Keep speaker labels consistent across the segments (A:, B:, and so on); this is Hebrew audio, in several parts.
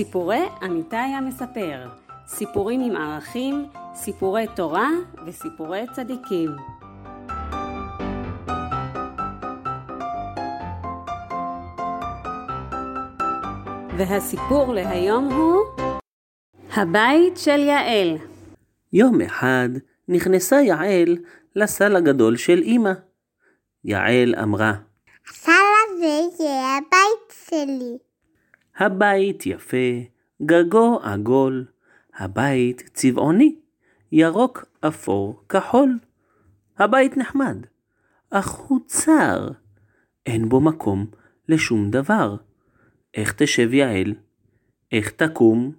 A: סיפורי אמיתי המספר, סיפורים עם ערכים, סיפורי תורה וסיפורי צדיקים. והסיפור להיום הוא הבית של יעל.
B: יום אחד נכנסה יעל לסל הגדול של אמא. יעל אמרה,
C: הסל הזה יהיה הבית שלי.
B: הבית יפה, גגו עגול, הבית צבעוני, ירוק, אפור, כחול. הבית נחמד, אך הוא צר, אין בו מקום לשום דבר. איך תשב יעל? איך תקום?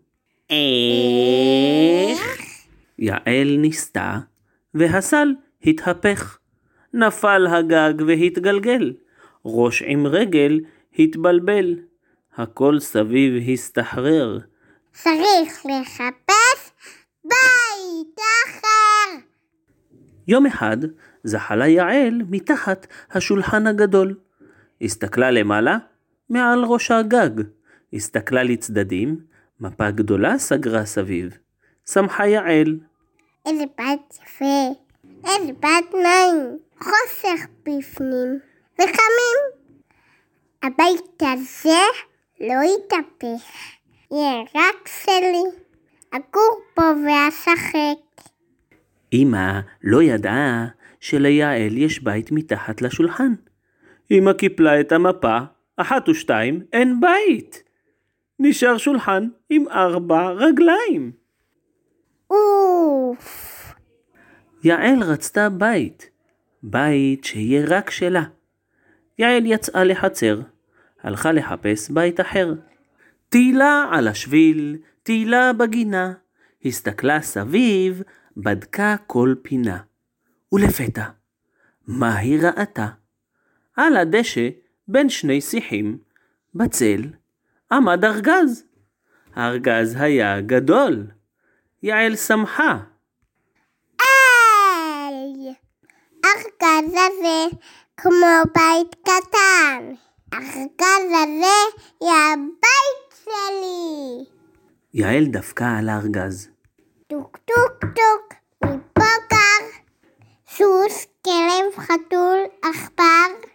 B: איך? יעל ניסתה, והסל התהפך. נפל הגג והתגלגל, ראש עם רגל התבלבל. הכל סביב הסתחרר.
C: צריך לחפש בית אחר.
B: יום אחד זחלה יעל מתחת השולחן הגדול. הסתכלה למעלה, מעל ראש הגג. הסתכלה לצדדים, מפה גדולה סגרה סביב. שמחה יעל.
C: איזה בית יפה. איזה בית נעים. חוסך בפנים. וחמים. הבית הזה לא יתהפך. יהיה רק שלי. אגור פה ואשחק.
B: אמא לא ידעה שליעל יש בית מתחת לשולחן. אמא קיפלה את המפה, אחת ושתיים, אין בית. נשאר שולחן עם ארבע רגליים.
C: אוף.
B: יעל רצתה בית, בית שיהיה רק שלה. יעל יצאה לחצר, הלכה לחפש בית אחר. תהילה על השביל, תהילה בגינה, הסתכלה סביב, בדקה כל פינה. ולפתע, מה היא ראתה? על הדשא, בין שני שיחים, בצל, עמד ארגז. הארגז היה גדול. יעל שמחה.
C: היי! ארגז הזה כמו בית קטן. ארגז הזה יהיה הבית שלי.
B: יעל דפקה על הארגז.
C: טוק טוק טוק, מי פה גר. סוס, כלב, חתול, עכבר.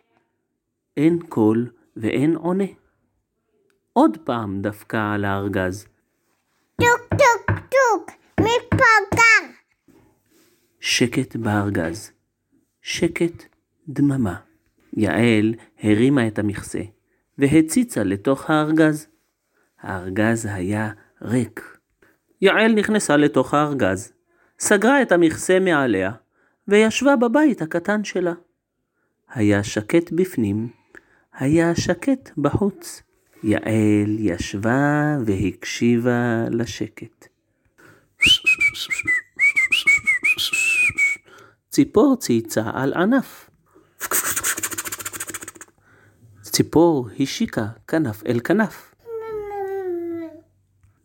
B: אין קול ואין עונה. עוד פעם דפקה על הארגז.
C: טוק טוק טוק, מי פה גר.
B: שקט בארגז. שקט, דממה. יעל הרימה את המכסה והציצה לתוך הארגז. הארגז היה ריק. יעל נכנסה לתוך הארגז, סגרה את המכסה מעליה וישבה בבית הקטן שלה. היה שקט בפנים, היה שקט בחוץ. יעל ישבה והקשיבה לשקט. ציפור צייצה על ענף. ציפור השיקה כנף אל כנף.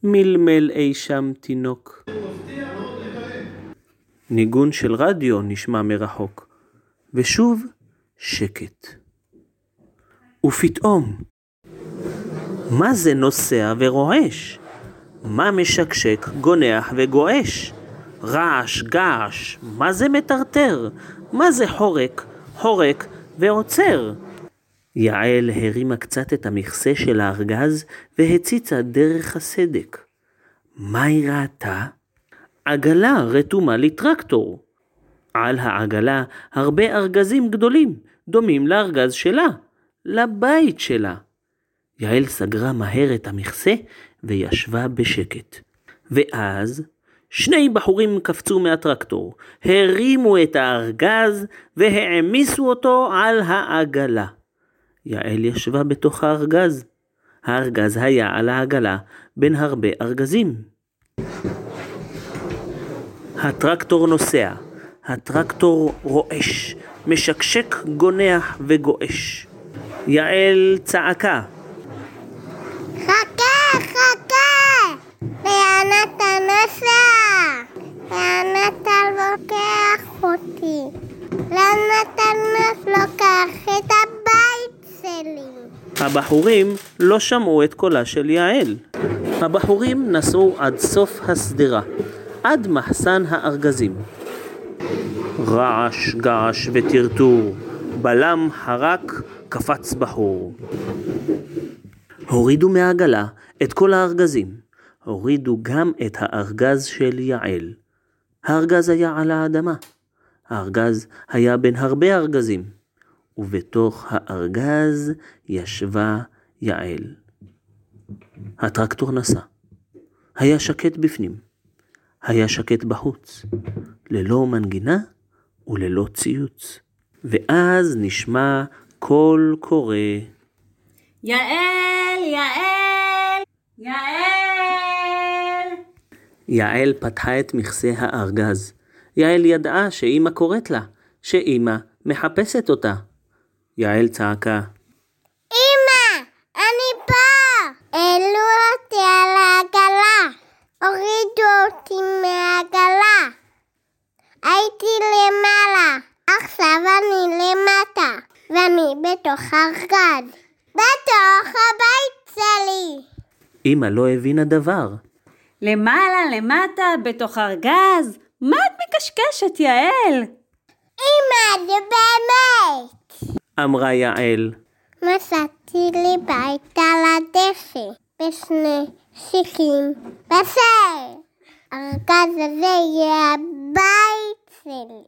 B: מלמל אי שם תינוק. ניגון של רדיו נשמע מרחוק, ושוב שקט. ופתאום, מה זה נוסע ורועש? מה משקשק, גונח וגועש? רעש, געש, מה זה מטרטר? מה זה חורק, חורק ועוצר? יעל הרימה קצת את המכסה של הארגז והציצה דרך הסדק. מה היא ראתה? עגלה רתומה לטרקטור. על העגלה הרבה ארגזים גדולים, דומים לארגז שלה, לבית שלה. יעל סגרה מהר את המכסה וישבה בשקט. ואז שני בחורים קפצו מהטרקטור, הרימו את הארגז והעמיסו אותו על העגלה. יעל ישבה בתוך הארגז. הארגז היה על העגלה בין הרבה ארגזים. הטרקטור נוסע, הטרקטור רועש, משקשק, גונח וגועש. יעל צעקה,
C: חכה, חכה! לאן אתה נוסע? לאן אתה לוקח אותי? לאן אתה לוקח את הבית?
B: הבחורים לא שמעו את קולה של יעל. הבחורים נסעו עד סוף השדרה, עד מחסן הארגזים. רעש, געש וטרטור, בלם חרק, קפץ בחור. הורידו מהעגלה את כל הארגזים. הורידו גם את הארגז של יעל. הארגז היה על האדמה. הארגז היה בין הרבה ארגזים, ובתוך הארגז ישבה יעל. הטרקטור נסע. היה שקט בפנים. היה שקט בחוץ. ללא מנגינה וללא ציוץ. ואז נשמע קול קורא.
A: יעל, יעל, יעל!
B: יעל פתחה את מכסה הארגז. יעל ידעה שאימא קוראת לה, שאימא מחפשת אותה. יעל צעקה,
C: אמא, אני פה! העלו אותי על העגלה. הורידו אותי מהעגלה. הייתי למעלה, עכשיו אני למטה, ואני בתוך הארגז. בתוך הבית שלי.
B: אמא לא הבינה דבר.
A: למעלה, למטה, בתוך ארגז. מה את מקשקשת, יעל?
C: אמא, זה באמת!
B: אמרה יעל.
C: מצאתי לי בית על הדשא, בשני שיחים בסר. הארגז הזה יהיה הבית שלי.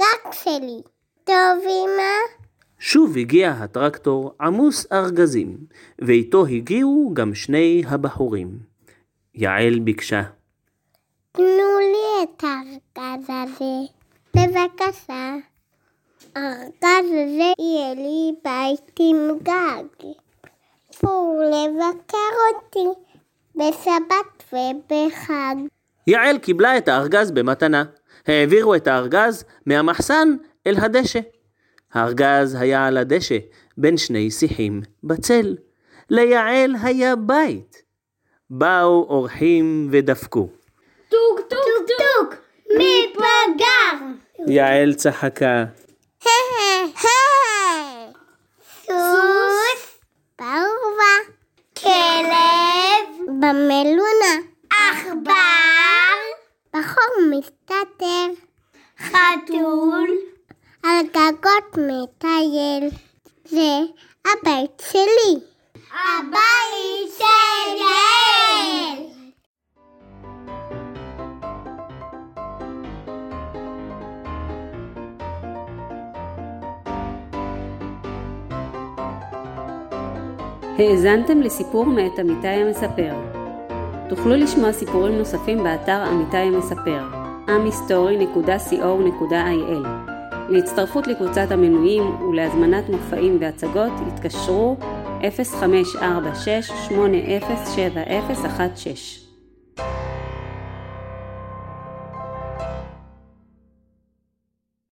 C: רק שלי. טוב, אמא?
B: שוב הגיע הטרקטור עמוס ארגזים, ואיתו הגיעו גם שני הבחורים. יעל ביקשה,
C: תנו לי את הארגז הזה. בבקשה. הארגז הזה יהיה לי בית עם גג. בואו לבקר אותי בשבת ובחג.
B: יעל קיבלה את הארגז במתנה. העבירו את הארגז מהמחסן אל הדשא. הארגז היה על הדשא, בין שני שיחים, בצל. ליעל היה בית. באו אורחים ודפקו.
C: טוק טוק טוק! מי פה גר?
B: יעל צחקה.
C: סוס, פרה, כלב, במלונה, עכבר, בחור מסתתר, חתול, על גגות מטייל. זה הבית שלי. הבית של יעל!
A: האזנתם לסיפור מאת אמיתי המספר. תוכלו לשמוע סיפורים נוספים באתר אמיתי המספר, amhistory.co.il. להצטרפות לקבוצת המנויים ולהזמנת מופעים והצגות התקשרו 0546 807016